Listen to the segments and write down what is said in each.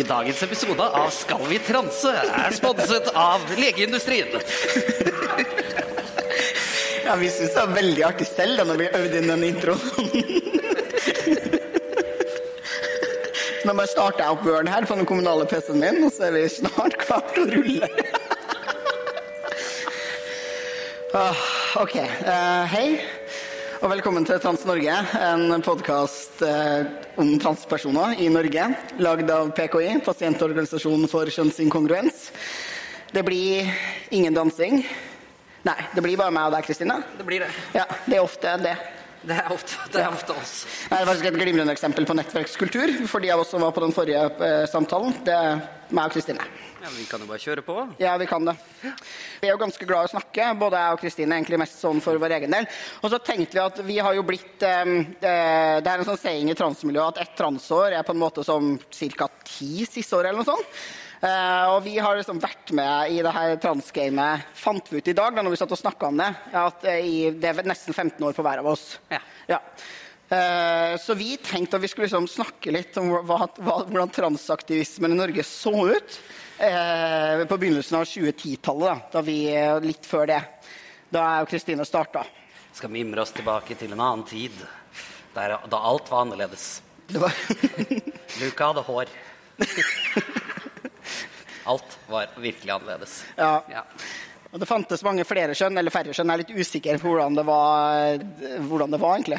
I dagens episode av Skal vi transe er sponset av legeindustrien. Ja, vi syntes det var veldig artig selv da når vi øvde inn den introen. Nå bare starter jeg opp Word her på den kommunale PC-en min, og så er vi snart klart til å rulle. Ah, ok. eh, hei, og velkommen til Trans-Norge, en podkast om transpersoner i Norge. Lagd av PKI, Pasientorganisasjonen for kjønnsinkongruens. Det blir ingen dansing. Nei, det blir bare meg og deg, Kristine. Det blir det. Ja, det er ofte det. Det er ofte, det er ofte oss. Det er faktisk et glimrende eksempel på nettverkskultur for de av oss som var på den forrige eh, samtalen. Det er meg og Kristine. Ja, Vi kan jo bare kjøre på. Ja, vi kan det. Vi er jo ganske glad i å snakke, både jeg og Kristine, egentlig mest sånn for vår egen del. Og så tenkte vi at vi har jo blitt eh, Det er en sånn saying i transmiljøet at ett transår er på en måte som ca. ti siste år, eller noe sånt. Eh, og vi har liksom vært med i det her transgamet, fant vi ut i dag da når vi satt og snakka om det, at uh, i, det er nesten 15 år på hver av oss. Ja. Ja. Uh, Så vi tenkte at vi skulle liksom snakke litt om hva, hva, hvordan transaktivismen i Norge så ut på begynnelsen av 2010-tallet. Da, da vi, litt før det. Da jeg og Kristine starta. Skal mimre oss tilbake til en annen tid. Der, da alt var annerledes. Luka hadde hår. Alt var virkelig annerledes. ja. Ja. Og det fantes mange flere kjønn, eller færre kjønn. Jeg er litt usikker på hvordan det var, hvordan det var egentlig.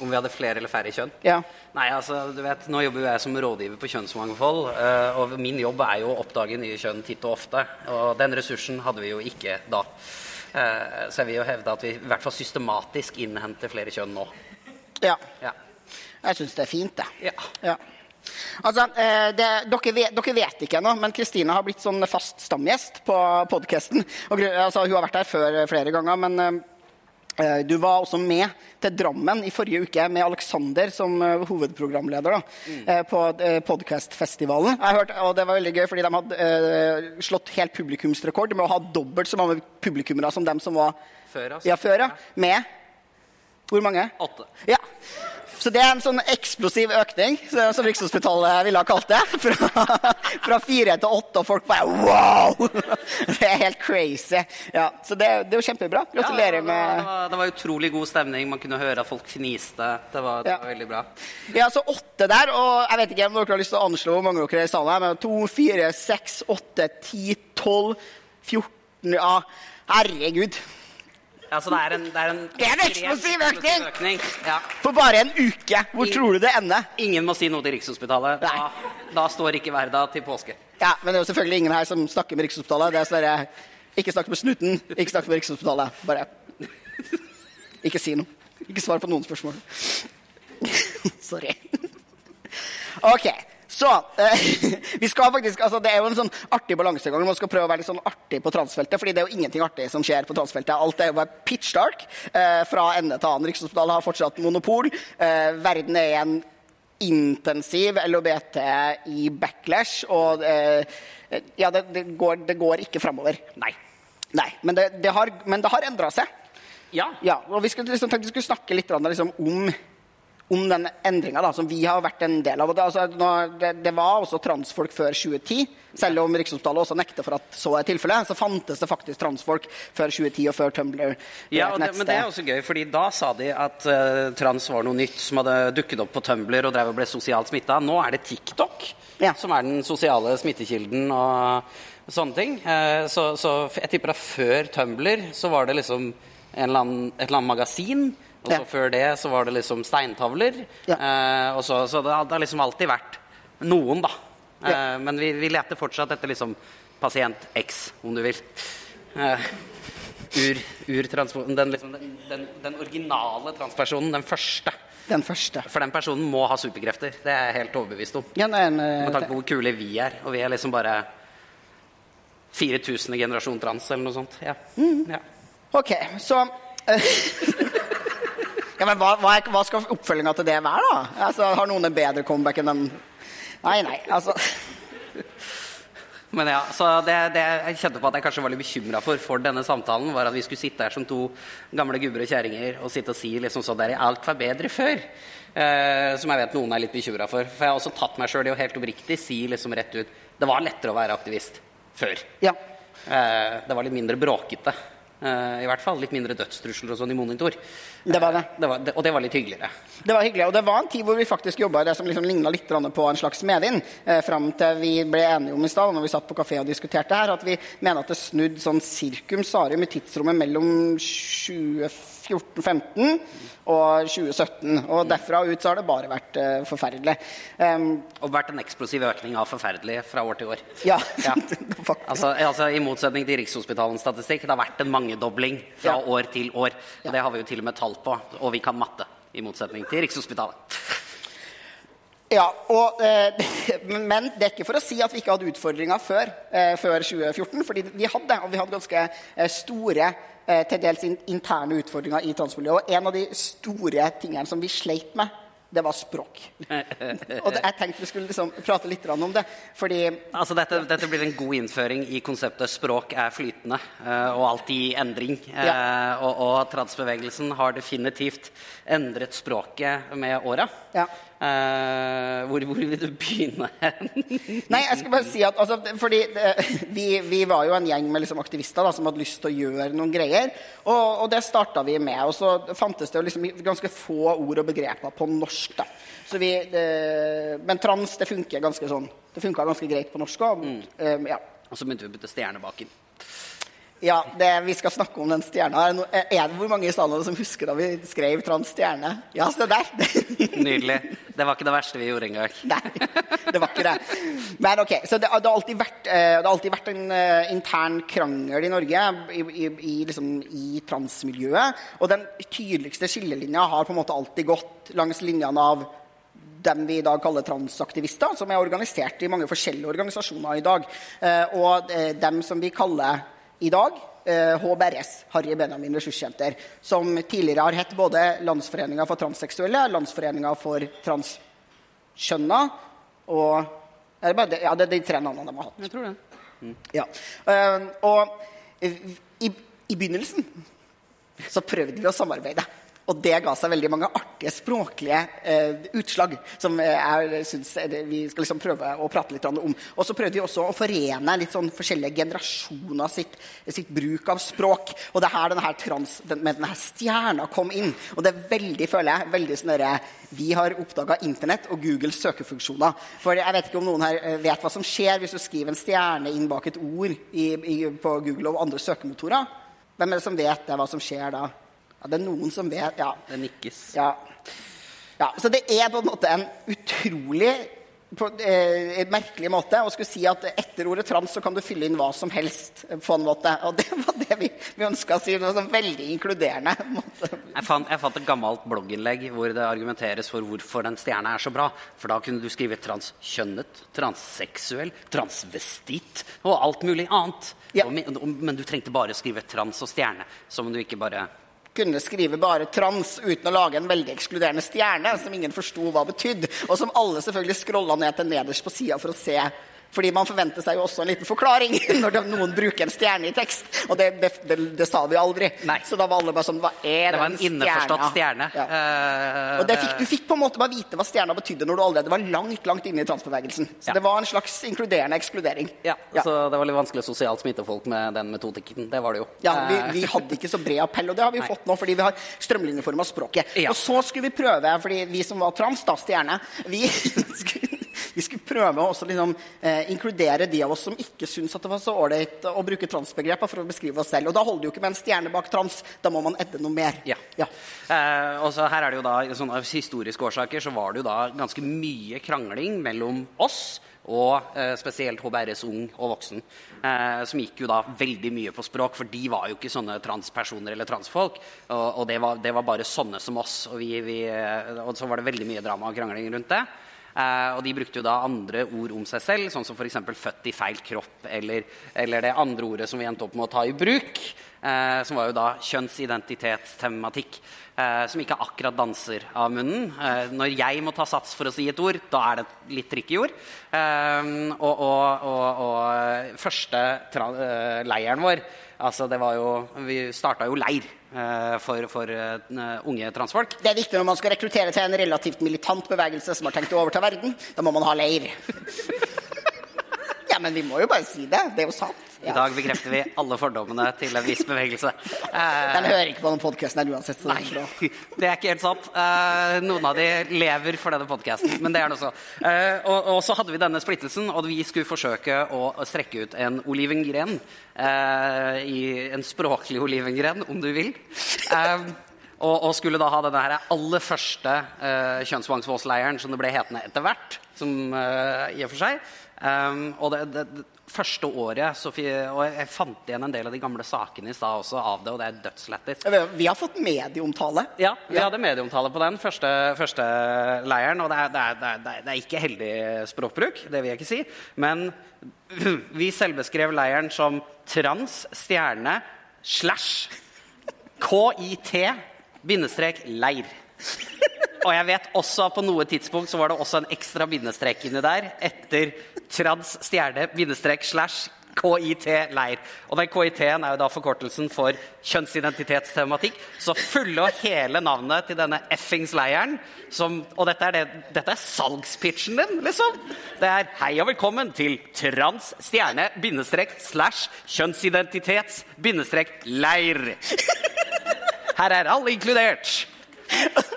Om vi hadde flere eller færre kjønn? Ja. Nei, altså, du vet, Nå jobber jo jeg som rådgiver på kjønnsmangfold. eh, Og min jobb er jo å oppdage nye kjønn titt og ofte. Og den ressursen hadde vi jo ikke da. Eh, Så jeg vil jo hevde at vi i hvert fall systematisk innhenter flere kjønn nå. ja. Ja. Jeg syns det er fint, det. Ja. Ja. Altså, eh, det, dere, vet, dere vet ikke ennå, men Kristine har blitt sånn fast stamgjest på podkasten. Altså, hun har vært her før flere ganger, men eh, du var også med til Drammen i forrige uke med Alexander som eh, hovedprogramleder da, eh, på eh, podcastfestivalen. Og Det var veldig gøy, fordi de hadde eh, slått helt publikumsrekord med å ha dobbelt så mange publikummere som dem som var Før altså. ja, før. Ja. Med hvor mange? Åtte. Ja. Så det er en sånn eksplosiv økning, som Rikshospitalet ville ha kalt det. Fra, fra fire til åtte, og folk bare wow! Det er helt crazy. Ja, så det, det er jo kjempebra. Ja, det, Gratulerer var, det, med var, det var utrolig god stemning. Man kunne høre at folk fniste. Det var, det Ja. var veldig bra. Ja, så åtte der, og jeg vet ikke om dere har lyst til å anslå hvor mange dere er i salen her, men to, fire, seks, åtte, ti, tolv, fjorten Ja, herregud. Ja, så det er en, det er en, Det er en eksplosiv økning! økning. Ja. For bare en uke. Hvor I- tror du det ender? Ingen må si noe til Rikshospitalet. Da, da står ikke verda til påske. Ja, men det er jo selvfølgelig ingen her som snakker med Rikshospitalet. Det er sånn Ikke snakk med Snuten, ikke snakk med Rikshospitalet. Bare Ikke si noe. Ikke svar på noen spørsmål. Sorry. OK. Så eh, vi skal faktisk, altså Det er jo en sånn artig balansegang. Man skal prøve å være litt sånn artig på transfeltet, fordi det er jo ingenting artig som skjer på transfeltet. Alt er jo bare pitch dark eh, fra ende til annen. Rikshospitalet har fortsatt monopol. Eh, verden er i en intensiv LHBT i backlash, og eh, ja, det, det, går, det går ikke framover. Nei. Nei, men det, det har, men det har endra seg. Ja. Ja, og vi skulle liksom, tenkte vi skulle snakke litt liksom, om, om den endringa som vi har vært en del av. Det, altså, det, det var også transfolk før 2010. Selv om Rikshospitalet også nekter for at så er tilfellet, så fantes det faktisk transfolk før 2010 og før Tumblr. Ja, og det, men det er også gøy, fordi da sa de at uh, trans var noe nytt som hadde dukket opp på Tumblr og drev og ble sosialt smitta. Nå er det TikTok Ja. som er den sosiale smittekilden og sånne ting. Eh, så, så jeg tipper at før Tumblr så var det liksom en eller annen, et eller annet magasin. Og så Ja. før det så var det liksom steintavler. Ja. Eh, og så, så det, har- det har liksom alltid vært noen, da. Ja. Eh, men vi, vi leter fortsatt etter liksom pasient X, om du vil. Eh, ur, urtranspo- den, liksom, den, den, den originale transpersonen, den første. Den første. For den personen må ha superkrefter. Det er jeg helt overbevist om. Ja, nei, er eh, Med tanke på hvor kule vi er. Og vi er liksom bare 4000. generasjon trans, eller noe sånt. Ja. Mm. ja. OK, så eh, Ja, men hva, hva, hva skal oppfølginga til det være, da? Altså, Har noen en bedre comeback enn den Nei, nei, altså Men ja, så det, det jeg kjente på at jeg kanskje var litt bekymra for for denne samtalen, var at vi skulle sitte her som to gamle gubber og kjerringer og sitte og si liksom sånn der Alt var bedre før. Eh, som jeg vet noen er litt bekymra for. For jeg har også tatt meg sjøl i å helt oppriktig si liksom rett ut Det var lettere å være aktivist før. Ja. Eh, det var litt mindre bråkete. Eh, I hvert fall litt mindre dødstrusler og sånn i monitor. Det var det. Det var, det, og det var litt hyggeligere. Det var hyggelig, og det var en tid hvor vi faktisk jobba det som liksom ligna litt på en slags medvind. Eh, fram til vi ble enige om i stad, når vi satt på kafé og diskuterte her, at vi mener at det snudd sånn sirkum sarium i tidsrommet mellom 2014-15 og 2017. Og derfra ut så har det bare vært uh, forferdelig. Um, Og vært en eksplosiv økning av forferdelig fra år til år. ja. Ja. Altså, altså I motsetning til Rikshospitalens statistikk, det har vært en mangedobling fra Ja. år til år. Og Ja. Det har vi jo til og med tall på, og vi kan matte. I motsetning til Rikshospitalet. Ja, og, eh, Men det er ikke for å si at vi ikke hadde utfordringer før, eh, før 2014. fordi vi hadde, og vi hadde ganske eh, store, til dels interne utfordringer i transmiljøet. Og en av de store tingene som vi sleit med, det var språk. og jeg tenkte vi skulle liksom prate litt om det. fordi Altså dette, dette blir en god innføring i konseptet 'språk er flytende' og alltid i endring. Ja. og, og transbevegelsen har definitivt endret språket med åra. Ja. Eh, hvor, hvor vil du begynne? Nei, jeg skal bare si at altså, fordi eh, vi, vi var jo en gjeng med liksom, aktivister da, som hadde lyst til å gjøre noen greier. Og, og det starta vi med. Og så fantes det jo liksom ganske få ord og begreper på norsk. da. Så vi, eh, men trans det funker ganske sånn. Det funka ganske greit på norsk òg. Eh, ja. og så begynte vi å putte stjerne bak inn. Ja det, vi skal snakke om den stjerna. Er no, er det hvor mange i salen som husker da vi skrev trans stjerne? Ja, se der! Nydelig. Det var ikke det verste vi gjorde engang. Nei, det var ikke det. Men ok, så det, det, har, alltid vært, eh, det har alltid vært en uh, intern krangel i Norge i, i, i, liksom, i transmiljøet. Og den tydeligste skillelinja har på en måte alltid gått langs linjene av dem vi i dag kaller transaktivister, som er organisert i mange forskjellige organisasjoner i dag. Uh, og uh, dem som vi kaller i dag eh, HBRS, Harry Benjamin Ressurssenter, som tidligere har hett både Landsforeninga for transseksuelle, Landsforeninga for transkjønna og det, bare ja, det er de tre navnene de har hatt. Jeg tror det. Ja. Eh, og i, i begynnelsen så prøvde vi å samarbeide. Og det ga seg veldig mange artige språklige eh, utslag som eh, jeg synes eh, vi skal liksom prøve å prate litt om. Og så prøvde vi også å forene litt sånn forskjellige generasjoner sitt, sitt bruk av språk. Og det er her denne trans, den, med denne stjerna kom inn. Og det er veldig, føler jeg, veldig sånn Vi har oppdaga Internett og Googles søkefunksjoner. For jeg vet ikke om noen her eh, vet hva som skjer hvis du skriver en stjerne inn bak et ord i, i, på Google og andre søkemotorer. Hvem er det som vet det, hva som skjer da? Ja, det er noen som vet. Ja. Det nikkes. Ja. ja. Så det er på en måte en utrolig på eh, en merkelig måte å skulle si at etter ordet trans så kan du fylle inn hva som helst. eh, på en måte. Og det var det vi, vi ønska å si. Det var sånn veldig inkluderende. Jeg fant, jeg fant et gammelt blogginnlegg hvor det argumenteres for hvorfor den stjerna er så bra. For da kunne du skrive transkjønnet, transseksuell, transvestitt og alt mulig annet. Ja. Og, men, og- men du trengte bare skrive trans og stjerne. Som om du ikke bare Kunne skrive bare trans uten å lage en veldig ekskluderende stjerne som ingen forsto hva betydde, og som alle selvfølgelig scrolla ned til nederst på sida for å se. Fordi man forventer seg jo også en liten forklaring når noen bruker en stjerne i tekst. Og det, det, det, det sa vi aldri. Nei. Så da var alle bare sånn Hva er Det var en den innforstått stjerne. Ja. Uh, Og det fikk, du fikk på en måte bare vite hva stjerna betydde når du allerede var langt langt inne i transbevegelsen. Så Ja. det var en slags inkluderende ekskludering. ja, så det var litt vanskelig å sosialt smitte folk med den metodikken. Det var det jo. Ja, vi, Eh, vi hadde ikke så bred appell, og det har vi Nei. fått nå fordi vi har strømlinjeforma språket. Ja. Og så skulle vi prøve, fordi vi som var trans, da, stjerne, vi skulle, vi skulle prøve å også liksom, eh, inkludere de av oss som ikke syntes at det var så ålreit å bruke transbegreper for å beskrive oss selv. Og da holder det jo ikke med en stjerne bak trans, da må man edde noe mer. Ja. Ja. Eh, og så her er det jo da, sånn, Av historiske årsaker så var det jo da ganske mye krangling mellom oss og eh, spesielt HBRS Ung og Voksen, eh, som gikk jo da veldig mye på språk, for de var jo ikke sånne transpersoner eller transfolk. Og, og det, var, det var bare sånne som oss. Og, vi, vi, eh, og så var det veldig mye drama og krangling rundt det. Eh, og de brukte jo da andre ord om seg selv, sånn som f.eks. 'født i feil kropp', eller, eller det andre ordet som vi endte opp med å ta i bruk. eh, som var jo da kjønnsidentitetstematikk. Eh, som ikke akkurat danser av munnen. Eh, når jeg må ta sats for å si et ord, da er det et litt tricky ord. Eh, og, og, og, og første eh, leiren vår altså det var jo, Vi starta jo leir for, for eh, unge transfolk. Det er viktig når man skal rekruttere til en relativt militant bevegelse som har tenkt å overta verden. Da må man ha leir. Ja, men vi må jo bare si det. Det er jo sant. I dag bekrefter vi alle fordommene til en viss bevegelse. Eh, Den hører ikke på den podkasten her uansett. Så det er det er ikke helt sant. Eh, noen av de lever for denne podkasten, men det er noe så. Eh, og, og, så hadde vi denne splittelsen, og vi skulle forsøke å strekke ut en olivengren. Eh, I en språklig olivengren, om du vil. Eh, og, og, skulle da ha denne her aller første eh, kjønnsmangfoldsleiren, som det ble hetende etter hvert. Som i og for seg. Um, og det, det, det, første året så, Og jeg fant igjen en del av de gamle sakene i stad også av det, og det er dødslættis. Vi har fått medieomtale. Ja, vi ja. hadde medieomtale på den første, første leiren. Og det er, det, er, det er, ikke heldig språkbruk, det vil jeg ikke si. Men vi selvbeskrev leiren som trans stjerne slash KIT bindestrek leir. Og jeg vet også at på noe tidspunkt så var det også en ekstra bindestrek inni der etter trads stjerne bindestrek slash KIT leir. Og den KIT-en er jo da forkortelsen for kjønnsidentitetstematikk. Så fulle og hele navnet til denne effings-leiren Og dette er, det, dette er salgspitchen din, liksom. Det er 'Hei og velkommen til trans stjerne bindestrek slash kjønnsidentitets bindestrek leir'. Her er alle inkludert.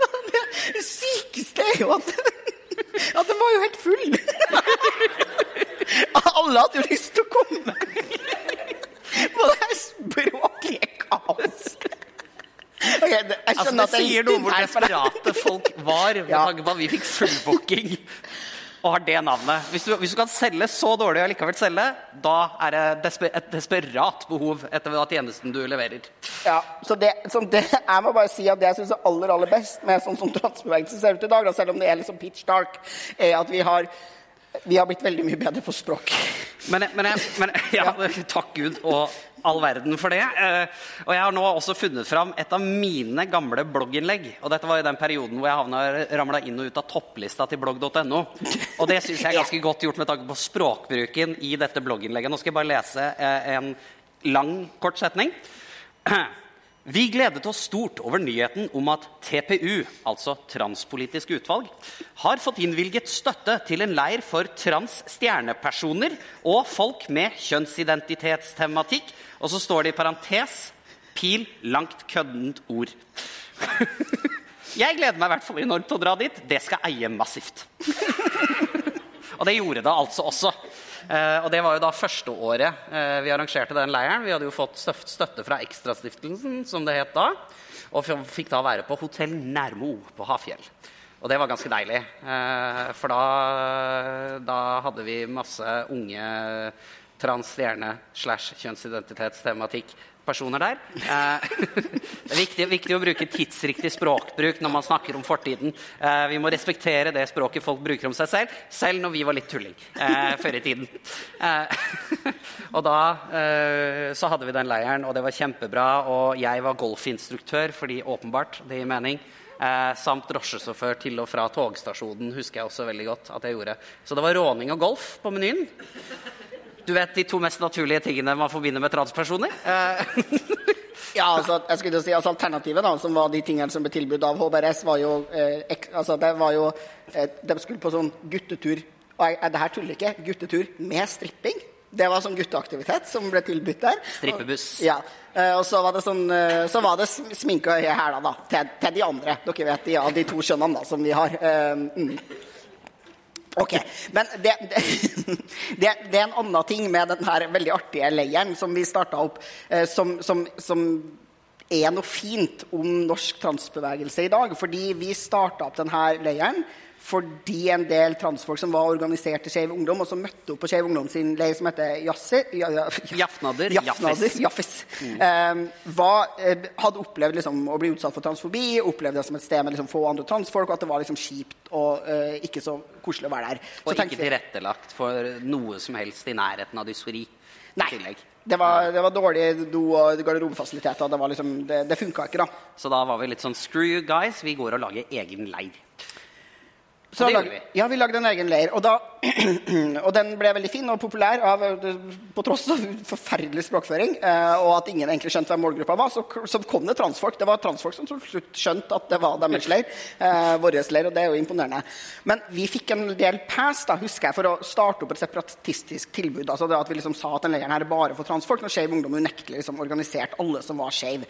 Det sykeste er jo at, at den var jo helt full. Alle hadde jo lyst til å komme på det her språklige kaoset. Okay, det, altså, det sier noe hvor desperate folk var med ja. tanke på at vi fikk fullbooking og har det navnet. Hvis du, hvis du, kan selge så dårlig og likevel selge, da er det desper, et desperat behov etter tjenesten du leverer. Ja, så det, det, Jeg må bare si at det jeg syns er aller aller best med sånn som transbevegelsen ser ut i dag, da, selv om det er liksom pitch dark, er at vi har vi har blitt veldig mye bedre på språk. Men, men, men ja, takk Gud og all verden for det. Eh, og jeg har nå også funnet fram et av mine gamle blogginnlegg. Og dette var i den perioden hvor jeg ramla inn og ut av topplista til blogg.no. Og det syns jeg er ganske godt gjort med tanke på språkbruken i dette blogginnlegget. Nå skal jeg bare lese eh, en lang, kort setning. Vi gledet oss stort over nyheten om at TPU, altså Transpolitisk utvalg, har fått innvilget støtte til en leir for trans-stjernepersoner og folk med kjønnsidentitetstematikk. Og så står det i parentes pil langt køddent ord. Jeg gleder meg i hvert fall enormt til å dra dit. Det skal eie massivt. Og det gjorde det altså også. Eh, og det var jo da første året eh, vi arrangerte den leiren. Vi hadde jo fått støtte fra Ekstrastiftelsen, som det het da. Og fikk da være på Hotell Nærmo på Hafjell. Og det var ganske deilig. Eh, for da, da hadde vi masse unge trans slash kjønnsidentitetstematikk personer der. Eh, det er viktig, viktig, å bruke tidsriktig språkbruk når man snakker om fortiden. Eh, vi må respektere det språket folk bruker om seg selv, selv når vi var litt tulling eh, før i tiden. og da så hadde vi den leiren, og det var kjempebra. Og jeg var golfinstruktør, fordi åpenbart, det gir mening. Samt drosjesjåfør til og fra togstasjonen husker jeg også veldig godt at jeg gjorde. Så det var råning og golf på menyen. Du vet de to mest naturlige tingene man forbinder med transpersoner? Eh. ja, altså, jeg skulle jo si, altså Alternativet, da, som var de tingene som ble tilbudt av HBRS, var jo eh, ek, altså, det var jo eh, De skulle på sånn guttetur og jeg, Det her tuller ikke. Guttetur med stripping. Det var sånn gutteaktivitet som ble tilbudt der. Strippebuss. Og, ja. Eh, og så var det sånn eh, Så var det sminke og hæler, da. Til, til, de andre. Dere vet de, ja, de to kjønnene da, som vi har. Uh, mm. Ok, Men det, det, det, er en annen ting med denne veldig artige leiren som vi starta opp, eh, som, som, som, er noe fint om norsk transbevegelse i dag. Fordi vi starta opp denne leiren fordi en del transfolk som var organisert i Skeiv Ungdom, og som møtte opp på Skeiv Ungdom sin leir som heter Jassi, ja, ja, Jafnader. Jafnader Jaffis. Mm. Um, var, eh, hadde opplevd liksom, å bli utsatt for transfobi, opplevde det som et sted med liksom, få andre transfolk, og at det var liksom, kjipt og uh, ikke så koselig å være der. Så og ikke tilrettelagt for noe som helst i nærheten av dysfori. Nei. tillegg. Det var, det var dårlige do- og garderobefasiliteter. Det, var liksom, det, det funka ikke, da. Så da var vi litt sånn Screw you guys, vi går og lager egen leir. Så det lag- vi. Ja, vi lagde en egen leir. Og, da, og den ble veldig fin og populær av, på tross av forferdelig språkføring. eh, Og at ingen egentlig skjønte hvem målgruppa var. Så, så kom det transfolk. Det var transfolk som til slutt skjønte at det var deres leir. Eh, vår leir, og det er jo imponerende. Men vi fikk en del pass da, husker jeg, for å starte opp et separatistisk tilbud. altså det At vi liksom sa at den leiren her er bare for transfolk. Når Skeiv Ungdom unektelig liksom organiserte alle som var skeive.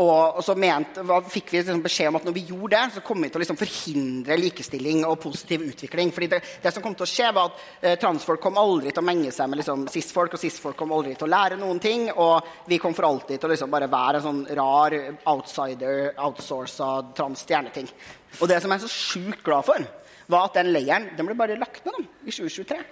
Og, og så ment, hva, fikk vi liksom beskjed om at når vi gjorde det, så kom vi til å liksom forhindre likestilling og positiv utvikling. Fordi det, det som kom til å skje, var at eh, transfolk kom aldri til å menge seg med liksom, cis-folk, og cis-folk kom aldri til å lære noen ting. Og vi kom for alltid til å liksom bare være en sånn rar outsider, outsourca trans-stjerneting. Og det som jeg er så sjukt glad for, var at den leiren den ble bare lagt ned i 2023.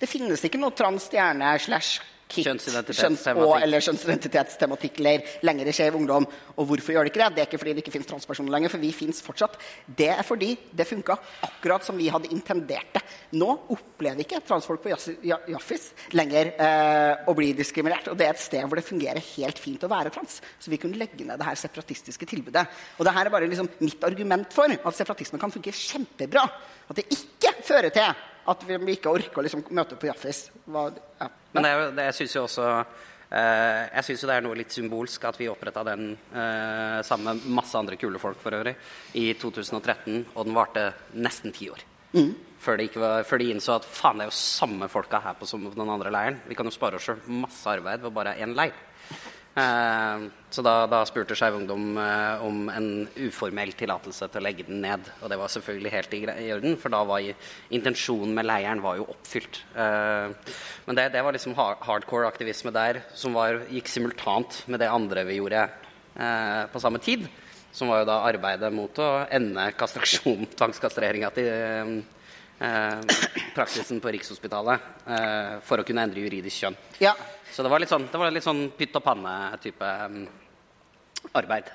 Det finnes ikke noe trans-stjerne slash kjønns- og- eller kjønnsidentitetstematikk-leir lenger i Skeiv Ungdom. Og hvorfor gjør det ikke det? Det er ikke fordi det ikke finnes transpersoner lenger, for vi finnes fortsatt. Det er fordi det funka akkurat som vi hadde intendert det. Nå opplever ikke transfolk på Jaffis lenger eh, å bli diskriminert. Og det er et sted hvor det fungerer helt fint å være trans. Så vi kunne legge ned det her separatistiske tilbudet. Og det her er bare liksom mitt argument for at separatisme kan funke kjempebra. At det ikke fører til at vi ikke orker å liksom møte på Jaffis. Hva- Ja. Men det, det, jeg syns jo også eh, Jeg syns jo det er noe litt symbolsk at vi oppretta den eh, sammen med masse andre kule folk for øvrig i 2013, og den varte nesten ti år. Før, de ikke var, før de innså at faen, det er jo samme folka her på som på den andre leiren. Vi kan jo spare oss sjøl masse arbeid ved bare én leir. Eh, så da, da spurte Skeiv Ungdom eh, om en uformell tillatelse til å legge den ned. Og det var selvfølgelig helt i, orden, for da var intensjonen med leiren var jo oppfylt. Eh, men det, det var liksom hardcore aktivisme der som var, gikk simultant med det andre vi gjorde på samme tid. Som var jo da arbeidet mot å ende kastraksjon, tvangskastreringa til praksisen på Rikshospitalet eh, for å kunne endre juridisk kjønn. Ja. Så det var litt sånn, var litt sånn pytt og panne-type um, arbeid.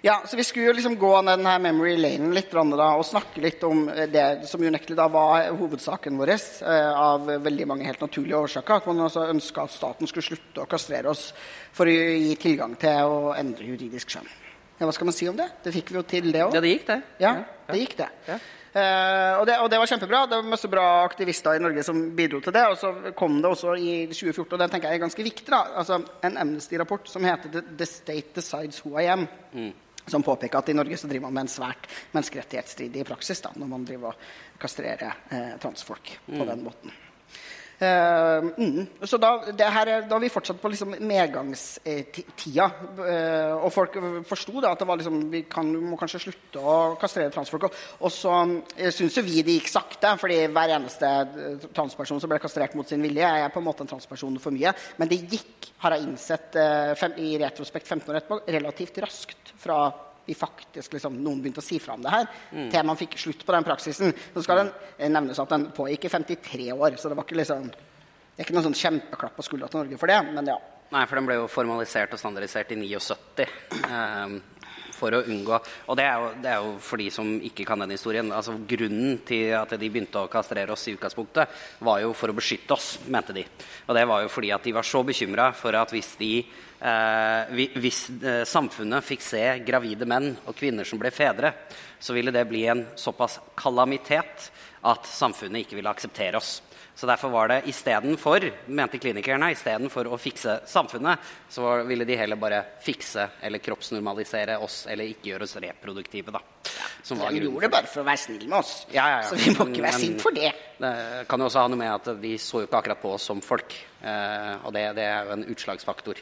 Ja, så Vi skulle jo liksom gå ned denne memory lanen litt da, og snakke litt om eh, det som unektelig da var hovedsaken vår, eh, av veldig mange helt naturlige årsaker. At man altså ønska at staten skulle slutte å kastrere oss for å gi tilgang til å endre juridisk skjønn. Ja, hva skal man si om det? Det fikk vi jo til, det òg. Ja, det gikk, det. Ja, det gikk det. Eh, og det. Og det var kjempebra. Det var masse bra aktivister i Norge som bidro til det. Og så kom det også i 2014, og den tenker jeg er ganske viktig, da, altså en Amnesty-rapport som heter The, State Decides Who I Am. Som påpeker at i Norge så driver man med en svært menneskerettighetsstridig praksis da, når man driver og kastrerer eh, transfolk på den måten. Eh, mm. Så da, her, er- da har vi fortsatt på liksom medgangstida. Uh, og folk forsto at det var liksom, vi kan, må kanskje slutte å kastrere transfolk. Og, så uh, syns jo vi det gikk sakte, fordi hver eneste transperson som ble kastrert mot sin vilje, er på en måte en transperson for mye. Men det gikk, har jeg innsett uh, fem, i retrospekt 15 år etterpå, relativt raskt fra vi faktisk liksom, noen begynte å si fra om det her, til man fikk slutt på den praksisen. Så skal den eh, nevnes at den pågikk i 53 år, så det var ikke liksom det er ikke noen sånn kjempeklapp på skuldra til Norge for det, men ja. Nei, for den ble jo formalisert og standardisert i 79. ehm, for å unngå Og det er, jo, det er jo for de som ikke kan den historien. altså Grunnen til at de begynte å kastrere oss i utgangspunktet, var jo for å beskytte oss, mente de. Og det var jo fordi at de var så bekymra for at hvis de eh, Hvis eh, samfunnet fikk se gravide menn og kvinner som ble fedre, så ville det bli en såpass kalamitet at samfunnet ikke ville akseptere oss. Så derfor var det istedenfor, mente klinikerne, istedenfor å fikse samfunnet, så ville de heller bare fikse eller kroppsnormalisere oss, eller ikke gjøre oss reproduktive, da. Som var De gjorde det bare for å være snill med oss. Ja, ja, ja. Så vi må ikke være sinte for det. Det kan jo også ha noe med at de så jo ikke akkurat på oss som folk. Eh, og det, det er jo en utslagsfaktor.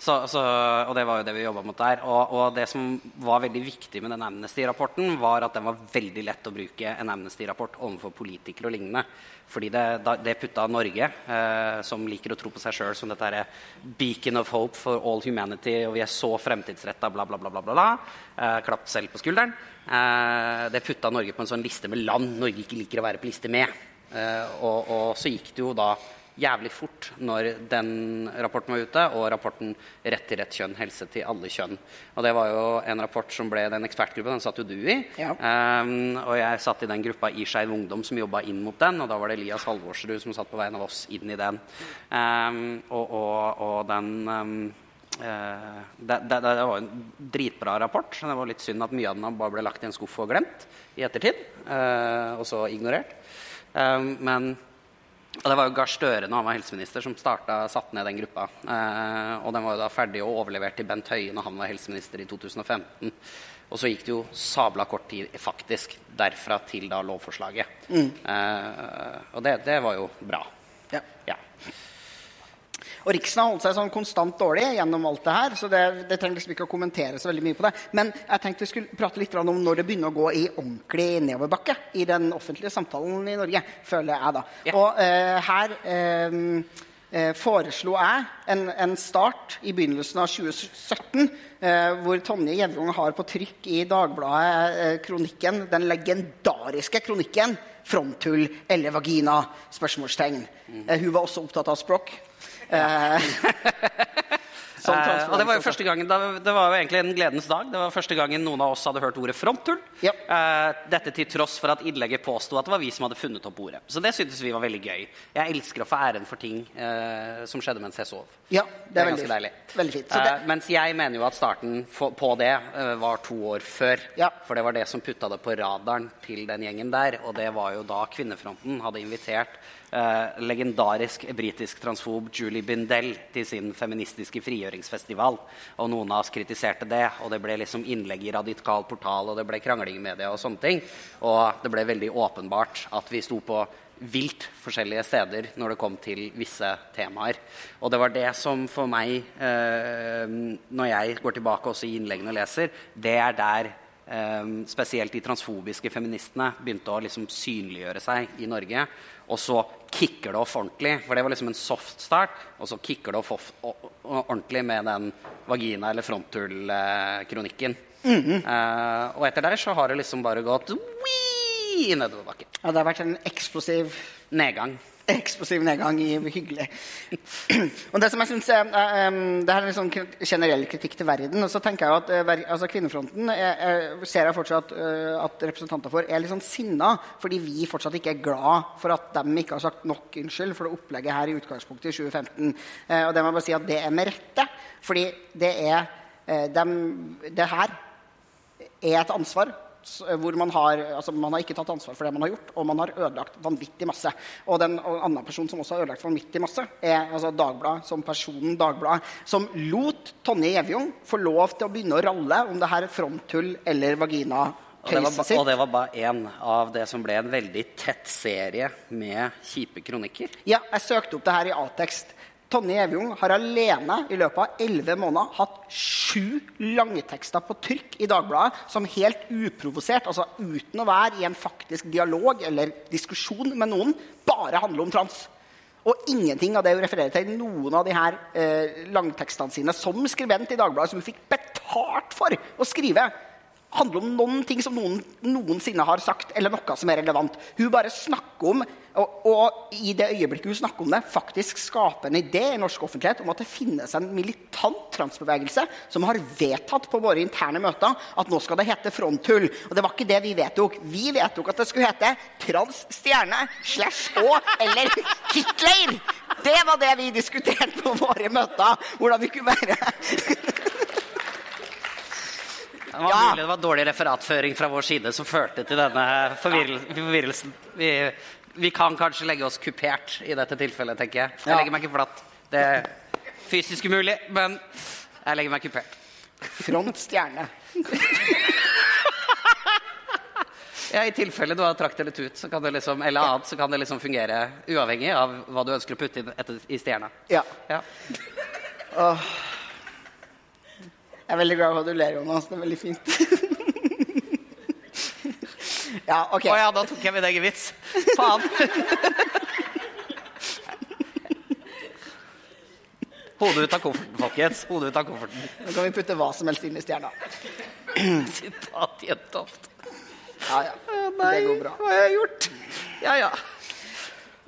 Så, så, og det var jo det vi jobba mot der. Og, og det som var veldig viktig med den Amnesty-rapporten, var at den var veldig lett å bruke en Amnesty-rapport overfor politikere og lignende. Fordi det, det putta Norge, eh, som liker å tro på seg sjøl som dette her beacon of hope for all humanity, og vi er så fremtidsretta, bla, bla, bla, bla, bla, bla. Eh, klapp selv på skulderen. Eh, det putta Norge på en sånn liste med land Norge ikke liker å være på liste med. Eh, og, og så gikk det jo da jævlig fort når den rapporten var ute, og rapporten 'Rett til rett kjønn helse til alle kjønn'. Og det var jo en rapport som ble den ekspertgruppa, den satt jo du i. Ja. Um, og jeg satt i den gruppa i Skeiv Ungdom som jobba inn mot den, og da var det Elias Halvorsrud som satt på vegne av oss inn i den. Um, og, og, og den um, det, det, det var en dritbra rapport. Det var litt synd at mye av den bare ble lagt i en skuff og glemt i ettertid. eh, og så ignorert. Men og det var jo Gahr Støre når han var helseminister, som satte ned den gruppa. Eh, og den var jo da ferdig og overlevert til Bent Høie når han var helseminister i 2015. Og så gikk det jo sabla kort tid faktisk derfra til da lovforslaget. Eh, og det, det var jo bra. Og Riksen har holdt seg sånn konstant dårlig gjennom alt det her, så det, det trenger liksom ikke å kommentere så veldig mye på det. Men jeg tenkte vi skulle prate litt om når det begynner å gå i ordentlig nedoverbakke i den offentlige samtalen i Norge, føler jeg da. Ja. Og eh, her eh, eh, foreslo jeg en, en start i begynnelsen av 2017, eh, hvor Tonje Gjevjung har på trykk i Dagbladet eh, kronikken, den legendariske kronikken 'Fronthull eller vagina?' spørsmålstegn. Eh, hun var også opptatt av språk. Eh, Eh, og det var jo første gangen, det var jo egentlig en gledens dag. Det var første gangen noen av oss hadde hørt ordet fronthull. Ja. Eh, dette til tross for at innlegget påsto at det var vi som hadde funnet opp ordet. Så det syntes vi var veldig gøy. Jeg elsker å få æren for ting eh, som skjedde mens jeg sov. Ja, det er, ganske veldig, deilig. veldig fint. Så det, Eh, mens jeg mener jo at starten på det eh, var to år før. Ja. For det var det som putta det på radaren til den gjengen der. Og det var jo da Kvinnefronten hadde invitert eh, legendarisk britisk transfob Julie Bindel til sin feministiske frigjøringsfestival. Og noen av oss kritiserte det, og det ble liksom innlegg i Radikal portal, og det ble krangling i media og sånne ting. Og det ble veldig åpenbart at vi sto på vilt forskjellige steder når det kom til visse temaer. Og det var det som for meg, eh, når jeg går tilbake også i innleggene og leser, det er der eh, spesielt de transfobiske feministene begynte å liksom synliggjøre seg i Norge. Og så kicker det off ordentlig, for det var liksom en soft start. Og så kicker det off, ordentlig med den vagina- eller fronthull-kronikken. eh, og etter der så har det liksom bare gått wii nedoverbakke. ja, det har vært en eksplosiv Nedgang. Eksplosiv nedgang i hyggelig. og det som jeg synes er, det her er en sånn generell kritikk til verden. Og så tenker jeg at eh, altså Kvinnefronten er, er, ser jeg fortsatt eh, at representanter for er litt sånn sinna fordi vi fortsatt ikke er glad for at de ikke har sagt nok unnskyld for det opplegget her i utgangspunktet i 2015. Eh, og det må jeg bare si at det er med rette. Fordi det er de, Det her er et ansvar hvor man har, altså man har ikke tatt ansvar for det man har gjort, og man har ødelagt vanvittig masse. Og den og en annen person som også har ødelagt vanvittig masse, er altså Dagbladet som personen Dagbladet, som lot Tonje Gjevjung få lov til å begynne å ralle om det her fronthull eller vagina. Og det, var, og det var bare én av det som ble en veldig tett serie med kjipe kronikker. Ja, jeg søkte opp det her i A-tekst. Tonje Evjung har alene i løpet av elleve måneder hatt sju langtekster på trykk i Dagbladet som helt uprovosert, altså uten å være i en faktisk dialog eller diskusjon med noen, bare handler om trans. Og ingenting av det hun refererer til i noen av de her eh, langtekstene sine som skribent i Dagbladet, som hun fikk betalt for å skrive, handler om noen ting som noen noensinne har sagt, eller noe som er relevant. Hun bare snakker om, og, og i det øyeblikket hun snakker om det, faktisk skaper en idé i norsk offentlighet om at det finnes en militant transbevegelse som har vedtatt på våre interne møter at nå skal det hete fronthull. Og det var ikke det vi vedtok. Vi vedtok at det skulle hete trans stjerne slash å eller Hitler. Det var det vi diskuterte på våre møter. Hvordan vi kunne være Det var Ja. mulig det var dårlig referatføring fra vår side som førte til denne forvirrelsen. Vi, vi kan kanskje legge oss kupert i dette tilfellet, tenker jeg. Jeg legger meg ikke flatt. Det er fysisk umulig, men jeg legger meg kupert. front stjerne. Ja, I tilfelle du har trakt eller tut, så kan det liksom, eller annet, så kan det liksom fungere uavhengig av hva du ønsker å putte inn etter, i stjerna. Ja. Ja. Jeg er veldig glad for at du ler, Jonas. Det er veldig fint. ja, OK. Å ja, da tok jeg min egen vits. Faen. Hodet ut av kofferten, folkens. Hodet ut av kofferten. Nå kan vi putte hva som helst inn i stjerna. Sitat Jentoft. Ja, ja. Det går bra. Hva har jeg gjort? Ja, ja.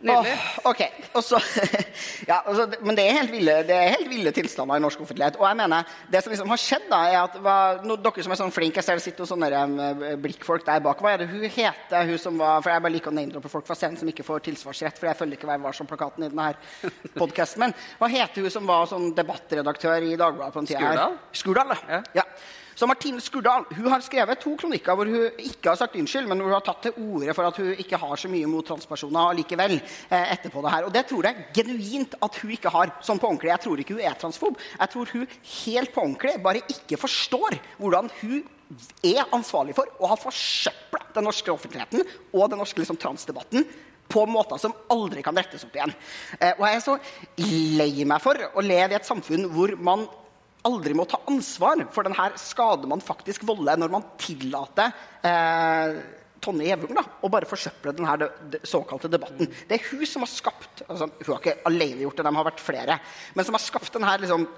Nydelig. Oh, ok, og så, ja, altså, Men det er, helt ville, det er helt ville tilstander i norsk offentlighet. Og jeg mener, det som liksom har skjedd, da, er at hva, no, dere som er sånn flinke, jeg ser det sitter noen sånne um, blikkfolk der bak. Hva er det hun heter, hun som var For jeg bare liker å name-droppe folk fra scenen som ikke får tilsvarsrett, for jeg følger ikke Vær varsom-plakaten i denne podkasten. Men hva heter hun som var sånn debattredaktør i Dagbladet på den tida? her? Skurdal? Skurdal, ja. ja. Så Martine Skurdal hun har skrevet to kronikker hvor hun ikke har sagt unnskyld, men hvor hun har tatt til orde for at hun ikke har så mye mot transpersoner likevel. Eh, etterpå det her. Og det tror jeg genuint at hun ikke har. sånn på ordentlig. Jeg tror ikke hun er transfob. Jeg tror hun helt på ordentlig bare ikke forstår hvordan hun er ansvarlig for å ha forsøpla den norske offentligheten og den norske liksom, transdebatten på måter som aldri kan rettes opp igjen. Eh, og jeg er så lei meg for å leve i et samfunn hvor man aldri må ta ansvar for denne skade man faktisk volder når man tillater eh, Tonje Gjevung å bare forsøple denne de, de, såkalte debatten. Det er hun som har skapt altså, Hun har ikke alene gjort det, de har vært flere. Men som har skapt denne liksom,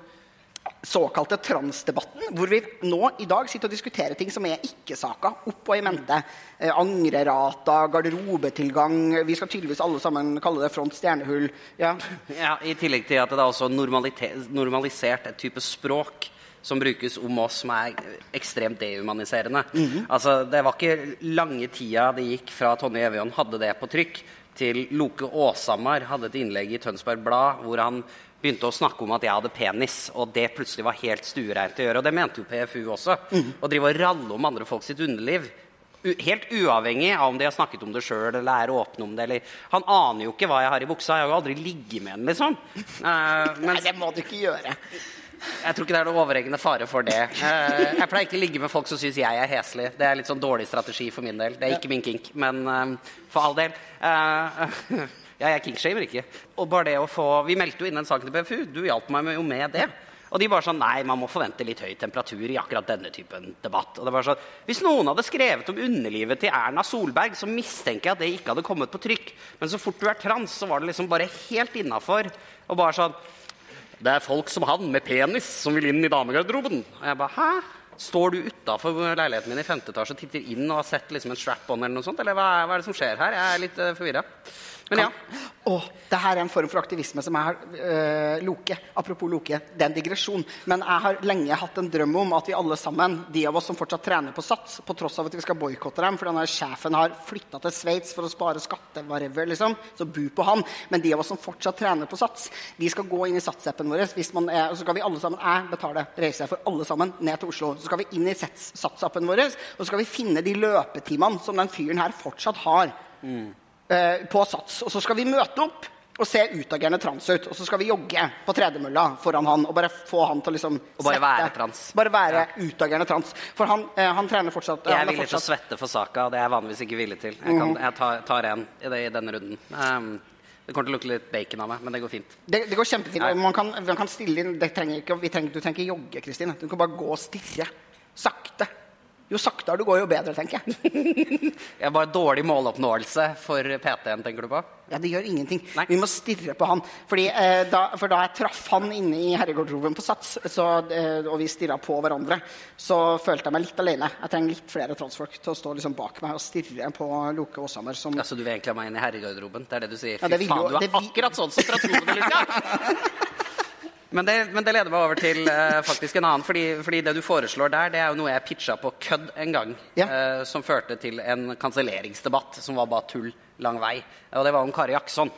såkalte transdebatten, hvor vi nå i dag sitter og diskuterer ting som er ikke-saka, opp og i mente. Eh, angrerater, garderobetilgang Vi skal tydeligvis alle sammen kalle det front stjernehull. Ja. Ja, I tillegg til at det er også normalisert et type språk som brukes om oss som er ekstremt dehumaniserende. Altså, Det var ikke lange tida det gikk fra Tonje Evjan hadde det på trykk, til Loke Åshamar hadde et innlegg i Tønsberg Blad hvor han begynte å snakke om at jeg hadde penis, og det plutselig var helt stuereint å gjøre. Og det mente jo PFU også. Å drive og ralle om andre folk sitt underliv. Helt uavhengig av om de har snakket om det sjøl eller er åpne om det. Eller, han aner jo ikke hva jeg har i buksa. Jeg har jo aldri ligget med den, liksom. Eh, Nei, det må du ikke gjøre. jeg tror ikke det er noe overhengende fare for det. Uh, jeg pleier ikke å ligge med folk som syns jeg er heslig. Det er litt sånn dårlig strategi for min del. Det er ikke min kink, men uh, for all del. Eh, ja, jeg kinkshamer ikke. Og bare det å få Vi meldte jo inn en sak til PFU. Du hjalp meg jo med det. Og de bare sånn Nei, man må forvente litt høy temperatur i akkurat denne typen debatt. Og det var sånn, Hvis noen hadde skrevet om underlivet til Erna Solberg, så mistenker jeg at det ikke hadde kommet på trykk. Men så fort du er trans, så var det liksom bare helt innafor. Og bare sånn det er folk som han med penis som vil inn i damegarderoben. Og jeg bare, hæ? Står du utafor leiligheten min i femte etasje og titter inn og har sett liksom en strap-on eller noe sånt? Eller hva er, hva er det som skjer her? Jeg er litt uh, forvirra. Men ja. Åh, det her er en form for aktivisme som har øh, Loke. Apropos Loke, det er en digresjon. Men jeg har lenge hatt en drøm om at vi alle sammen, de av oss som fortsatt trener på Sats, på tross av at vi skal boikotte dem, for denne sjefen har flytta til Sveits for å spare skatte, whatever, liksom, så bu på han. Men de av oss som fortsatt trener på Sats, vi skal gå inn i Sats-appen vår. Hvis man er, og så skal vi alle sammen, jeg betaler reise for alle sammen ned til Oslo. Så skal vi inn i Sats- Sats-appen vår, og så skal vi finne de løpetimene som den fyren her fortsatt har eh, på Sats. Og så skal vi møte opp og se utagerende trans ut. Og så skal vi jogge på tredemølla foran han og bare få han til å liksom Og bare være trans. Bare være utagerende trans. For han, eh, han trener fortsatt Jeg er villig til å svette for saka. Det er jeg vanligvis ikke villig til. Jeg, kan, jeg tar, tar en i, det, i denne runden. Um, det kommer til å lukte litt bacon av meg, men det går fint. det, det går kjempefint. Ja. Man kan, man kan stille inn det trenger ikke, vi trenger, Du trenger ikke jogge, Kristine. Du kan bare gå og stirre. Sakte. Jo saktere du går, jo bedre, tenker jeg. Jeg er bare dårlig måloppnåelse for PT-en, tenker du på? Ja, Det gjør ingenting. Nei. Vi må stirre på han. Fordi, eh, da, for da jeg traff han inne i herregarderoben på Sats, så, eh, og vi stirra på hverandre, så følte jeg meg litt alene. Jeg trenger litt flere transfolk til å stå liksom bak meg og stirre på Loke Åshammer. Som, så du vil egentlig ha meg inn i herregarderoben? Det er det du sier? Ja, Fy vil faen, jo- du er det akkurat sånn som transfobe, Luka! Men det, men det leder meg over til uh, faktisk en annen. Fordi, fordi det du foreslår der, det er jo noe jeg pitcha på kødd en gang. Ja. Uh, som førte til en kanselleringsdebatt som var bare tull lang vei. Og det var om Kari Jaksson.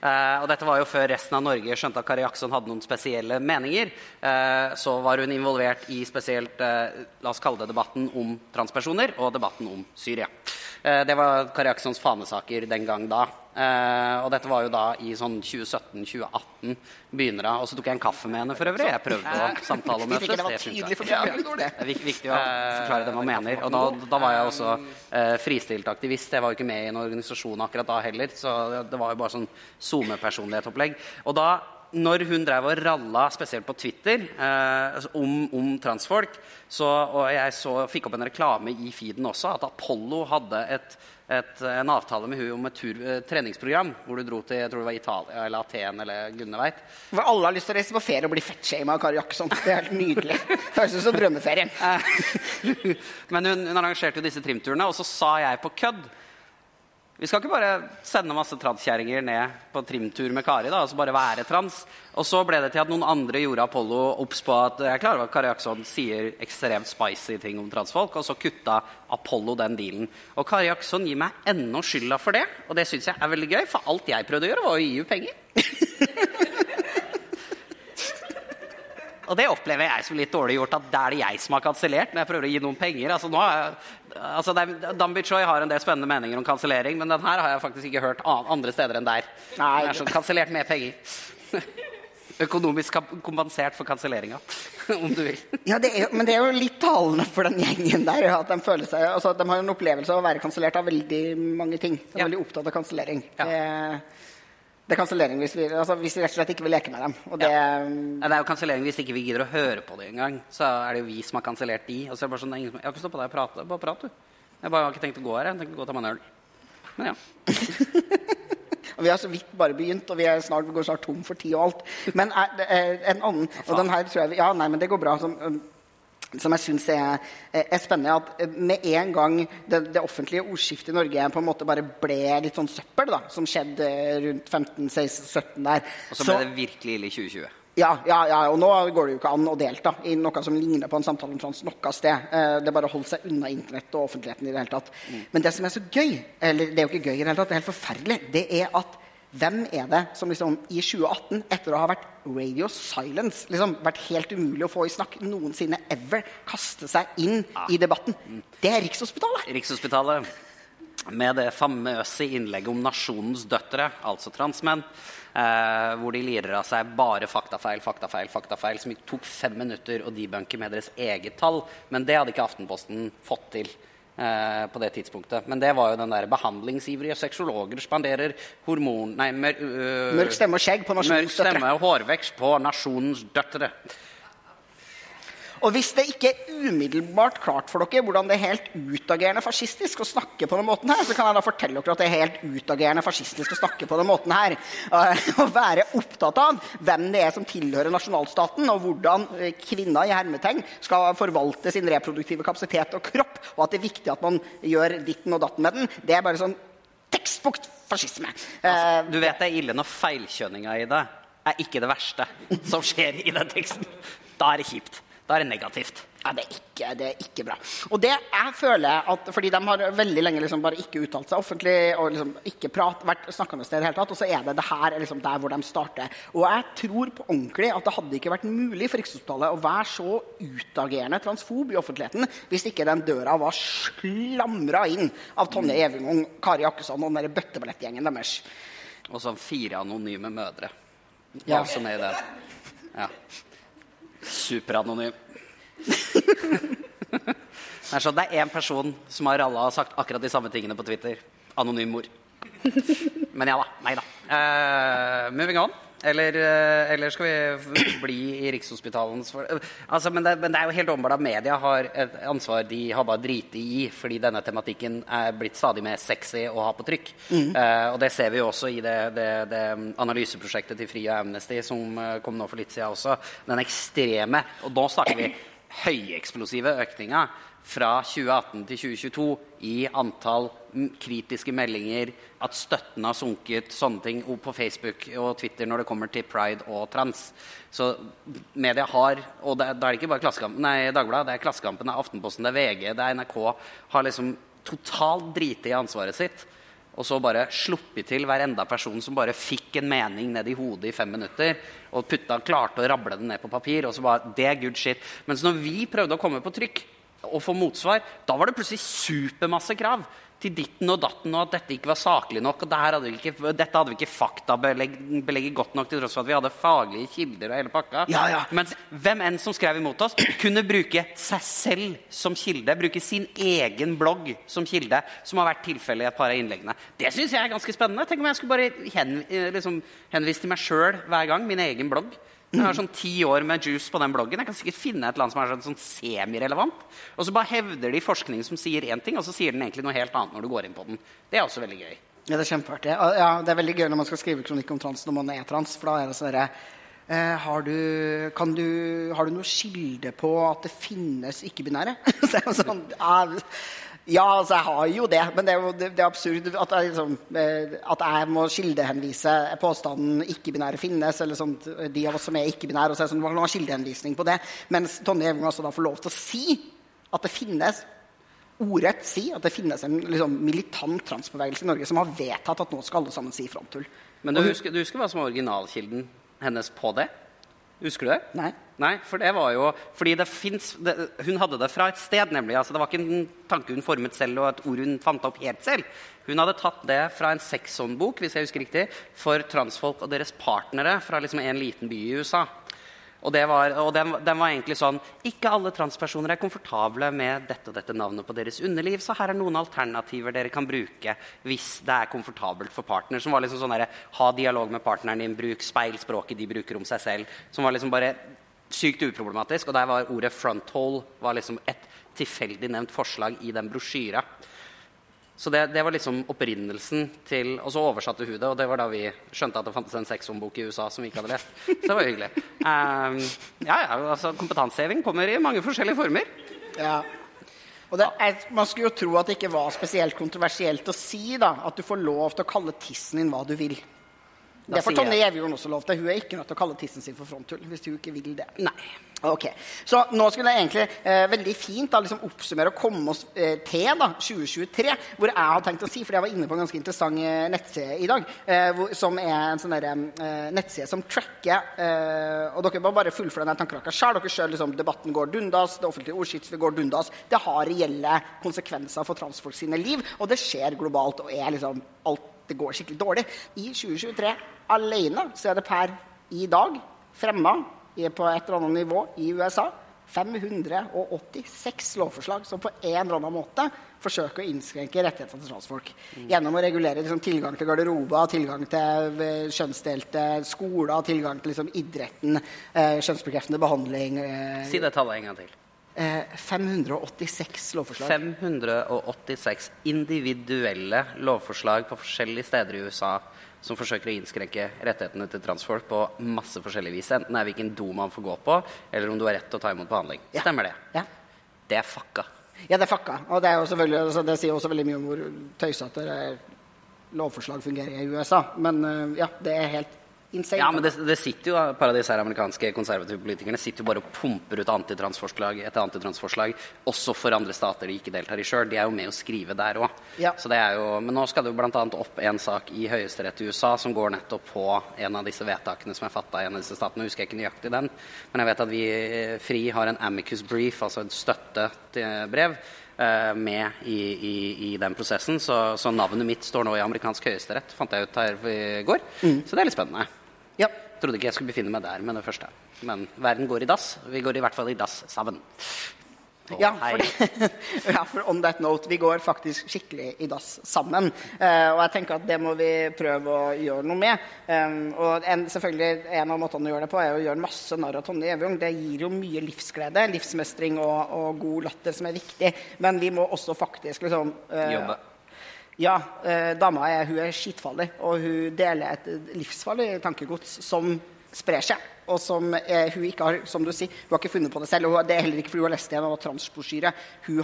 Uh, og dette var jo før resten av Norge skjønte at Kari Jaksson hadde noen spesielle meninger. Uh, så var hun involvert i spesielt uh, la oss kalle det debatten om transpersoner og debatten om Syria. Eh, det var Kari Akssons fanesaker den gang da. Uh, og dette var jo da i sånn 2017-2018 begynner da, Og så tok jeg en kaffe med henne for øvrig. Jeg prøvde å samtale med henne. det det. Det er viktig å forklare det man mener. Og da, da var jeg også uh, fristilt aktivist. Jeg var jo ikke med i en organisasjon akkurat da heller, så det- det var jo bare sånn SoMe-personlighetsopplegg. Og da, når hun drev og ralla, spesielt på Twitter, eh, om, om transfolk, så, og jeg så, fikk opp en reklame i feeden også, at Apollo hadde et et, en avtale med hun om et tur, eh, treningsprogram hvor du dro til jeg tror det var Italia eller Aten eller gudene veit. Hvor alle har lyst til å reise på ferie og bli fettshama av Kari Jakkesson. Det er helt nydelig. Høres ut som drømmeferien. Men hun, hun arrangerte jo disse trimturene, og så sa jeg på kødd Vi skal ikke bare sende masse transkjerringer ned på trimtur med Kari, da, altså bare være trans. Og så ble det til at noen andre gjorde Apollo obs på at jeg er klar at Kari Jaksson sier ekstremt spicy ting om transfolk, og så kutta Apollo den dealen. Og Kari Jaksson gir meg ennå skylda for det, og det syns jeg er veldig gøy, for alt jeg prøvde å gjøre, var å gi henne penger. Og det opplever jeg som litt dårlig gjort, at det er det jeg som har kansellert når jeg prøver å gi noen penger. Altså, nå er, altså, Dambi Choi har en del spennende meninger om kansellering, men den her har jeg faktisk ikke hørt andre steder enn der. Nei. Den er sånn kansellert med penger. Økonomisk kompensert for kanselleringa, om du vil. Ja, det er, men det er jo litt talende for den gjengen der. At de, føler seg, altså, at de har en opplevelse av å være kansellert av veldig mange ting. De er Ja. veldig opptatt av kansellering. Ja. Det, det er kansellering hvis vi, altså, hvis vi rett og slett ikke vil leke med dem. Og det, Ja, Det er jo kansellering hvis ikke vi gidder å høre på det engang. Så er det jo vi som har kansellert de. Og så er det bare sånn, ingen Jeg har ikke stått på deg og prate. Bare prat, du. Jeg bare har ikke tenkt å gå her. Jeg har tenkt å gå og ta meg en øl. Men ja. Og vi har så vidt bare begynt, og vi er snart, vi går snart tom for tid og alt. Men er, er en annen Og den her tror jeg Ja, nei, men det går bra. Som, um, som jeg syns er, er spennende, at med en gang det, det offentlige ordskiftet i Norge på en måte bare ble litt sånn søppel, da, som skjedde rundt 15-16-17 der Og så ble det virkelig ille i 2020. ja, ja, ja, og nå går det jo ikke an å delta i noe som ligner på en samtale om trans noe sted. Eh, Det bare å holde seg unna internett og offentligheten i det hele tatt. Men det som er så gøy, eller det er jo ikke gøy i det hele tatt, det er helt forferdelig, det er at hvem er det som liksom i 2018, etter å ha vært radio silence, liksom vært helt umulig å få i snakk noensinne ever, kaste seg inn i debatten? Det er Rikshospitalet. Rikshospitalet med det famøse innlegget om nasjonens døtre, altså transmenn, eh, hvor de lirer av seg bare faktafeil, faktafeil, faktafeil, som tok fem minutter å debunke med deres eget tall. Men det hadde ikke Aftenposten fått til eh, på det tidspunktet. Men det var jo den der behandlingsivrige sexologer spanderer hormon... Nei, mør, øh, Mørk stemme og skjegg på nasjonens døtre. Mørk stemme og hårvekst på nasjonens døtre. Og hvis det ikke er umiddelbart klart for dere hvordan det er helt utagerende fascistisk å snakke på den måten her, så kan jeg da fortelle dere at det er helt utagerende fascistisk å snakke på den måten her. Eh, Å være opptatt av hvem det er som tilhører nasjonalstaten, og hvordan eh, kvinner i hermetegn skal forvalte sin reproduktive kapasitet og kropp, og at det er viktig at man gjør ditten og datten med den, det er bare sånn tekstbukt fascisme. Altså, Du vet det er ille når feilkjønninga i det er ikke det verste som skjer i den teksten. Da er det kjipt. Da er det negativt. Ja, det er, ikke, det er ikke bra. Og det jeg føler at, Fordi de har veldig lenge liksom bare ikke uttalt seg offentlig og liksom ikke prat, vært snakkende sted i det hele tatt, og så er det det her er liksom der hvor de starter. Og jeg tror på ordentlig at det hadde ikke vært mulig for Rikshospitalet å være så utagerende transfob i offentligheten hvis ikke den døra var slamra inn av Tonje Evingong, Kari Akkesson og den der bøtteballettgjengen deres. Og så fire anonyme mødre. Ja. Ja. som er i det. Ja. Superanonym. det er sånn, det er én person som har ralla og sagt akkurat de samme tingene på Twitter. Anonym mor. Men ja da. Nei da. Uh, moving on. Eller, eh, eller skal vi bli i Rikshospitalens for... altså, men, det, men det er jo helt åpenbart at media har et ansvar de har bare driti i, fordi denne tematikken er blitt stadig mer sexy å ha på trykk. Eh, og det ser vi jo også i det, det, det analyseprosjektet til Fri og Amnesty som eh, kom nå for litt siden også. Den ekstreme, og nå snakker vi høyeksplosive økninga fra 2018 til 2022 i antall kritiske meldinger, at støtten har sunket, sånne ting på Facebook og Twitter når det kommer til pride og trans. Så media har, og da er det ikke bare Dagbladet, det er Klassekampen, det er Aftenposten, det er VG, det er NRK, har liksom totalt driti i ansvaret sitt. Og så bare sluppet til hver enda person som bare fikk en mening ned i hodet i fem minutter. Og putta, klarte å rable den ned på papir. Og så bare, det er good shit. Mens når vi prøvde å komme på trykk og få motsvar, da var det plutselig supermasse krav til ditten og datten, og at dette ikke var saklig nok. og det her hadde vi ikke, Dette hadde vi ikke faktabelegget godt nok til tross for at vi hadde faglige kilder og hele pakka. Ja, ja. Mens hvem enn som skrev imot oss, kunne bruke seg selv som kilde. Bruke sin egen blogg som kilde, som har vært tilfellet i et par av innleggene. Det syns jeg er ganske spennende. Tenk om jeg skulle bare hen, eh, liksom, henvise til meg sjøl hver gang. Min egen blogg. Jeg har sånn ti år med juice på den bloggen. Jeg kan sikkert finne et eller annet som er sånn, sånn semirelevant. Og så bare hevder de forskning som sier én ting, og så sier den egentlig noe helt annet når du går inn på den. Det er også veldig gøy. Ja, det er kjempeartig. Ja, det er veldig gøy når man skal skrive kronikk om trans når man er trans, for da er det sånn derre eh, har, du, har du noe kilde på at det finnes ikke-binære? Så er det sånn, ja, Ja, altså, jeg har jo det, men det er jo det, det er absurd at jeg, liksom, eh, at jeg må kildehenvise påstanden 'ikke-binære finnes', eller sånt, de av oss som er ikke-binære, og så er det sånn, man har kildehenvisning på det. Mens Tonje Evang altså da får lov til å si at det finnes ordrett si at det finnes en liksom, militant transbevegelse i Norge som har vedtatt at nå skal alle sammen si frontull. Men du husker, du husker hva som var originalkilden hennes på det? Husker du det? Nei. Nei, for det var jo Fordi det fins Hun hadde det fra et sted, nemlig. altså Det var ikke en tanke hun formet selv, og et ord hun fant opp helt selv. Hun hadde tatt det fra en sexhåndbok hvis jeg husker riktig, for transfolk og deres partnere fra liksom en liten by i USA. Og, var, og den, den, var egentlig sånn Ikke alle transpersoner er komfortable med dette og dette navnet på deres underliv, så her er noen alternativer dere kan bruke hvis det er komfortabelt for partner. Som var liksom sånn der, Ha dialog med partneren din, bruk speilspråket de bruker om seg selv. Som var liksom bare sykt uproblematisk. Og der var ordet 'fronthole' var liksom et tilfeldig nevnt forslag i den brosjyra. Så det, det, var liksom opprinnelsen til Og så oversatte hun det, og det var da vi skjønte at det fantes en sexombok i USA som vi ikke hadde lest. Så det var hyggelig. Um, ja, ja, altså Kompetanseheving kommer i mange forskjellige former. Ja. Og er, Man skulle jo tro at det ikke var spesielt kontroversielt å si da, at du får lov til å kalle tissen din hva du vil. Da det får Tonje Gjevjorden også lov til. Hun er ikke nødt til å kalle tissen sin for fronthull. hvis hun ikke vil det. Nei. Ok, Så nå skulle jeg egentlig eh, veldig fint da, liksom oppsummere og komme oss eh, til da, 2023, hvor jeg har tenkt å si, fordi jeg var inne på en ganske interessant eh, nettside i dag, eh, hvor, som er en sånn der, eh, nettside som tracker eh, Og dere må bare fullføre den tankerekka sjøl. Dere sjøl liksom, debatten går dundas, det offentlige ordskiftet går dundas. Det har reelle konsekvenser for transfolk sine liv, og det skjer globalt og er liksom alt det går skikkelig dårlig. I 2023 alene så er det per i dag fremma på et eller annet nivå i USA 586 lovforslag som på en eller annen måte forsøker å innskrenke rettighetene til transfolk. Mm. Gjennom å regulere liksom, tilgang til garderober, tilgang til eh, kjønnsdelte skoler, tilgang til liksom, idretten, eh, kjønnsbekreftende behandling. Eh, si det tallet en gang til. 586 eh, lovforslag. 586 individuelle lovforslag på forskjellige steder i USA som forsøker å innskrenke rettighetene til transfolk på masse forskjellige vis. Enten er hvilken do man får gå på, eller om du har rett til å ta imot behandling. Ja. Stemmer det? Ja. Det er fucka. Ja, det er fucka. Og det, altså, det sier også veldig mye om hvor tøysete lovforslag fungerer i USA. Men eh, ja, det er helt insane. Ja, men det, det sitter jo, et par av disse amerikanske konservative politikerne sitter jo bare og pumper ut antitransforslag etter antitransforslag, også for andre stater de ikke deltar i sjøl. De er jo med å skrive der òg. Ja. Men nå skal det jo bl.a. opp en sak i Høyesterett i USA som går nettopp på en av disse vedtakene som er fatta i en av disse statene. Jeg husker ikke nøyaktig den, men jeg vet at vi FRI har en amicus brief, altså et støttebrev brev, med i, i, i, den prosessen. Så, så, navnet mitt står nå i amerikansk høyesterett, fant jeg ut her i går. Mm. Så det er litt spennende. Ja. Trodde ikke jeg skulle befinne meg der med det første. Men verden går i dass. Vi går i hvert fall i dass sammen. Oh, ja, for, ja, for on that note, vi går faktisk skikkelig i dass sammen. Eh, og jeg tenker at det må vi prøve å gjøre noe med. Eh, og en, selvfølgelig, en av måtene å gjøre det på er å gjøre masse narr av Tonje Evjung. Det gir jo mye livsglede, livsmestring og, og, god latter, som er viktig. Men vi må også faktisk liksom eh, Jobbe. Ja, eh, dama er, hun er skitfarlig, og hun deler et livsfarlig tankegods som sprer seg. Og som eh, hun ikke har som du sier, hun har ikke funnet på det selv. og Det er heller ikke fordi hun har lest en transbrosjyre. Hun,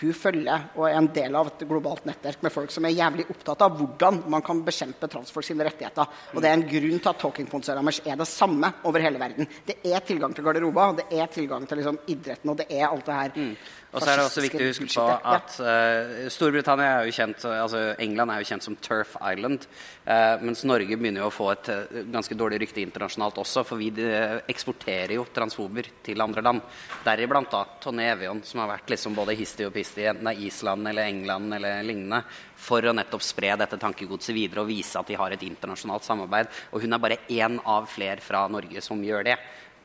hun følger og er en del av et globalt nettverk med folk som er jævlig opptatt av hvordan man kan bekjempe transfolk sine rettigheter. Og det er en grunn til at Talking Points er det samme over hele verden. Det er tilgang til garderober, det er tilgang til liksom, idretten, og det er alt det her. Mm. Og så er det også viktig å huske på at uh, Storbritannia er jo kjent, altså England er jo kjent som Turf Island. Uh, mens Norge begynner jo å få et uh, ganske dårlig rykte internasjonalt også. For vi eksporterer jo transfober til andre land. Deriblant da Tonje Evion, som har vært liksom både histi og pisti, enten det er Island eller England eller lignende, for å nettopp spre dette tankegodset videre og vise at de har et internasjonalt samarbeid. Og hun er bare én av flere fra Norge som gjør det.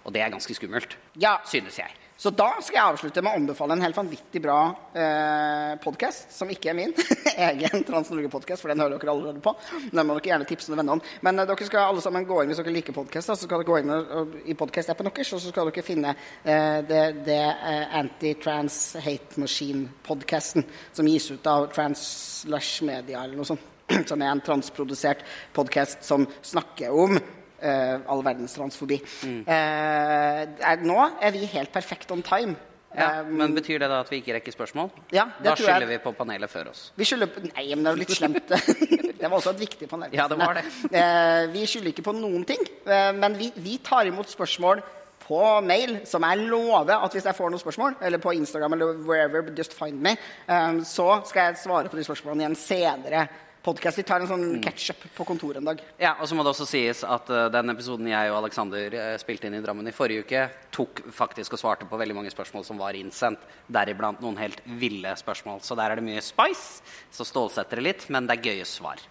Og det er ganske skummelt, ja. synes jeg. Så da skal jeg avslutte med å anbefale en helt vanvittig bra eh, podkast, som ikke er min. Egen Trans-Norge-podkast, for den hører dere allerede på. Den må dere gjerne tipse noen venner om. Men eh, dere skal alle sammen gå inn hvis dere liker podkast, så skal dere gå inn i podkast-appen deres, og så skal dere finne eh, det, det eh, Anti-Trans Hate Machine-podkasten som gis ut av Trans-Lush Media eller noe sånt. Som er en transprodusert podkast som snakker om Uh, all verdens transfobi. Mm. Uh, er, nå er vi helt perfekt on time Ja, Eh, men Betyr det da at vi ikke rekker spørsmål? Ja, det da skylder vi på panelet før oss. Vi skylder på Nei, men det er jo litt slemt. det var også et viktig panel. Ja, det var det. Eh, vi skylder ikke på noen ting, eh, men vi, vi tar imot spørsmål på mail, som jeg lover at hvis jeg får noen spørsmål, eller på Instagram eller wherever, just find me, eh, så skal jeg svare på de spørsmålene i en senere podkast. Vi tar en sånn catch-up på kontoret en dag. Ja, og så må det også sies at uh, den episoden jeg og Alexander uh, spilte inn i Drammen i forrige uke, tok faktisk og svarte på veldig mange spørsmål som var innsendt. Deriblant noen helt ville spørsmål. Så der er det mye spice. Så stålsetter det litt, men det er gøye svar.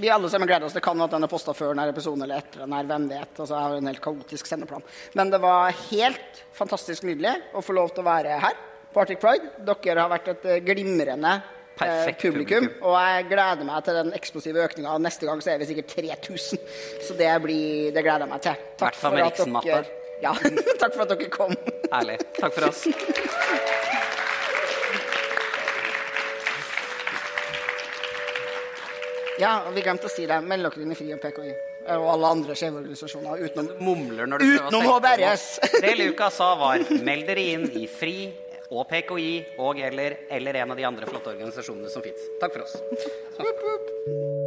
Vi alle sammen gleder oss. Det kan at den er posta før denne episoden eller etter den. her, hvem vet. Altså, jeg har en helt kaotisk sendeplan. Men det var helt fantastisk nydelig å få lov til å være her på Arctic Pride. Dere har vært et eh, glimrende eh, Perfekt publikum, publikum. Og jeg gleder meg til den eksplosive økninga. Neste gang så er vi sikkert 3000. Så det, blir, det gleder jeg meg til. Hvert fall med for at dere- Ja, takk for at dere kom. Ærlig. Takk for oss. Ja, vi glemte å si det. Meld dere inn i FRI og PKI. Og alle andre skjevorganisasjoner utenom Utenom HBRS. Det Lukas sa, var meld dere inn i FRI og PKI og eller, eller en av de andre flotte organisasjonene som fins. Takk for oss. Woop.